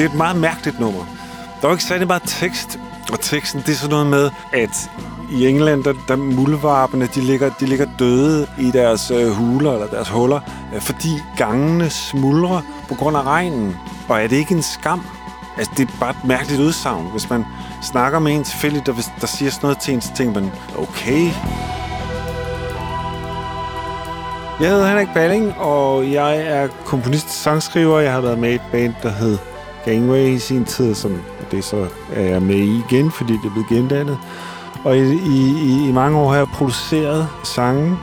det er et meget mærkeligt nummer. Der er ikke særlig meget tekst, og teksten, det er sådan noget med, at i England, der, der muldvarpene, de ligger, de ligger døde i deres øh, huler eller deres huller, øh, fordi gangene smuldrer på grund af regnen. Og er det ikke en skam? Altså, det er bare et mærkeligt udsagn. Hvis man snakker med en tilfældigt, der, der siger sådan noget til en, så tænker man, okay. Jeg hedder Henrik Balling, og jeg er komponist og sangskriver. Jeg har været med i et band, der hed Gangway i sin tid, som det så er jeg med i igen, fordi det er blevet gendannet. Og i, i, i mange år har jeg produceret sange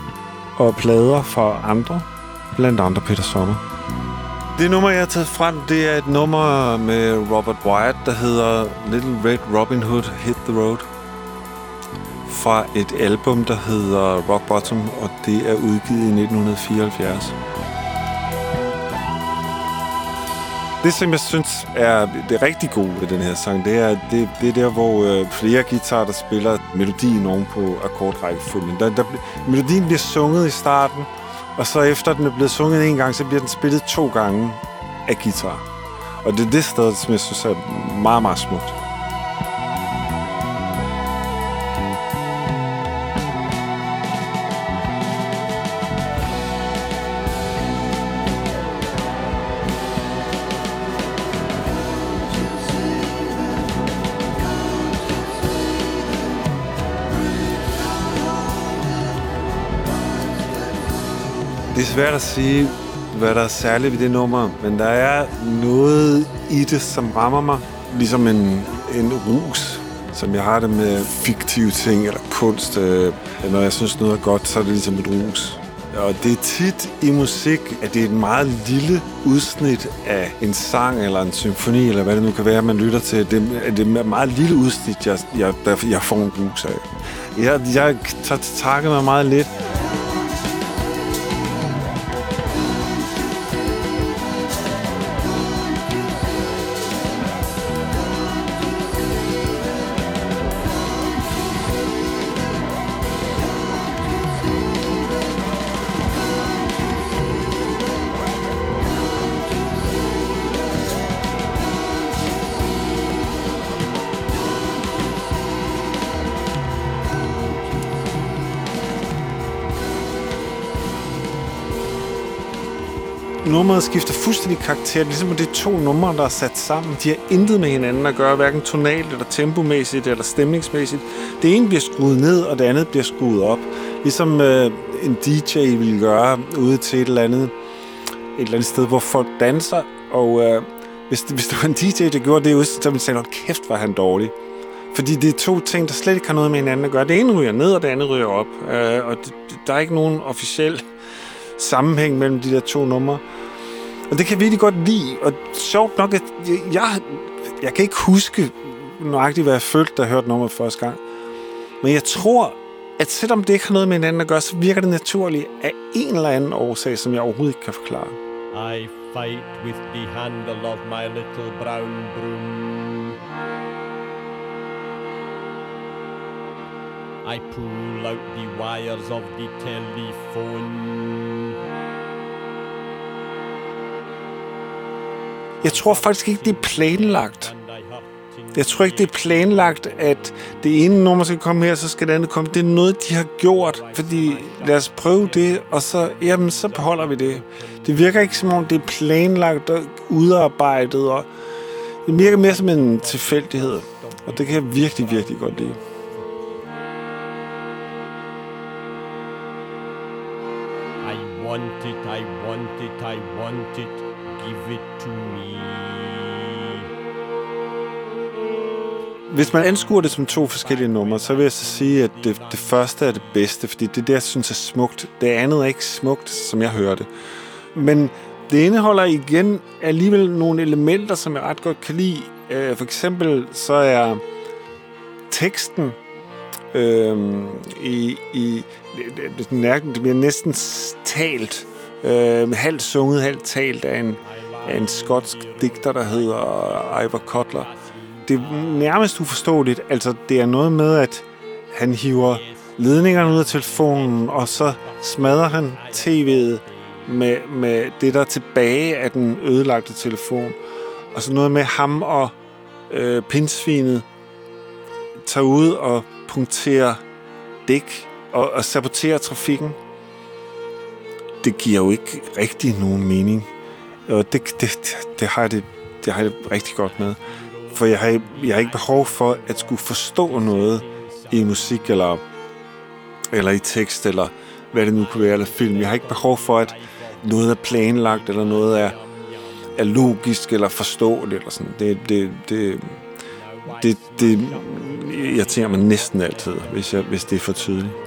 og plader for andre, blandt andre Peter Sommer. Det nummer, jeg har taget frem, det er et nummer med Robert Wyatt, der hedder Little Red Robin Hood Hit the Road. Fra et album, der hedder Rock Bottom, og det er udgivet i 1974. Det, som jeg synes er det rigtig gode ved den her sang, det er, det, det er der, hvor øh, flere guitarer, der spiller melodien oven på akkordrækkefølgen. Der, der, melodien bliver sunget i starten, og så efter den er blevet sunget en gang, så bliver den spillet to gange af guitar. Og det er det sted, som jeg synes er meget, meget smukt. Det er svært at sige, hvad der er særligt ved det nummer, men der er noget i det, som rammer mig, ligesom en, en rus, som jeg har det med fiktive ting eller kunst. Øh, når jeg synes noget er godt, så er det ligesom et rus. Og det er tit i musik, at det er et meget lille udsnit af en sang eller en symfoni, eller hvad det nu kan være, man lytter til. Det, det er et meget lille udsnit, jeg, jeg, jeg får en rus af. Jeg, jeg tager mig meget lidt. Nummeret skifter fuldstændig karakter, ligesom det er to numre, der er sat sammen. De har intet med hinanden at gøre, hverken tonalt eller tempomæssigt eller stemningsmæssigt. Det ene bliver skruet ned, og det andet bliver skruet op. Ligesom øh, en DJ ville gøre ude til et eller andet, et eller andet sted, hvor folk danser. Og øh, hvis, hvis det var en DJ, der gjorde det, så ville man sige, kæft, var han dårlig. Fordi det er to ting, der slet ikke har noget med hinanden at gøre. Det ene ryger ned, og det andet ryger op. Øh, og det, der er ikke nogen officiel sammenhæng mellem de der to numre. Og det kan jeg virkelig godt lide. Og sjovt nok, at jeg, jeg, jeg kan ikke huske nøjagtigt, hvad jeg følte, da jeg hørte nummeret første gang. Men jeg tror, at selvom det ikke har noget med hinanden at gøre, så virker det naturligt af en eller anden årsag, som jeg overhovedet ikke kan forklare. I fight with the handle of my little brown broom. I pull out the wires of the telephone. Jeg tror faktisk ikke, det er planlagt. Jeg tror ikke, det er planlagt, at det ene nummer skal komme her, så skal det andet komme. Det er noget, de har gjort, fordi lad os prøve det, og så, jamen, så beholder vi det. Det virker ikke som om, det er planlagt og udarbejdet, og det virker mere som en tilfældighed. Og det kan jeg virkelig, virkelig godt lide. Want it, I want it, I want it. Give it to me. Hvis man anskuer det som to forskellige numre, så vil jeg så sige, at det, det første er det bedste, fordi det er det, jeg synes er smukt. Det andet er ikke smukt, som jeg hørte. Men det indeholder igen alligevel nogle elementer, som jeg ret godt kan lide. Øh, for eksempel så er teksten øh, i, i det, det bliver næsten talt øh, halvt sunget, halvt talt af en, af en skotsk digter, der hedder Ivor Cutler. Det er nærmest uforståeligt. Altså, det er noget med, at han hiver ledningerne ud af telefonen, og så smadrer han tv'et med, med det, der er tilbage af den ødelagte telefon. Og så noget med ham og øh, pinsvinet tager ud og punkterer dæk og, og saboterer trafikken. Det giver jo ikke rigtig nogen mening. Og det, det, det, har jeg det, det har jeg det rigtig godt med. For jeg har, jeg har ikke behov for at skulle forstå noget i musik, eller, eller i tekst, eller hvad det nu kunne være, eller film. Jeg har ikke behov for, at noget er planlagt, eller noget er, er logisk, eller forståeligt, eller sådan. Det, det, det, det, det irriterer mig næsten altid, hvis, jeg, hvis det er for tydeligt.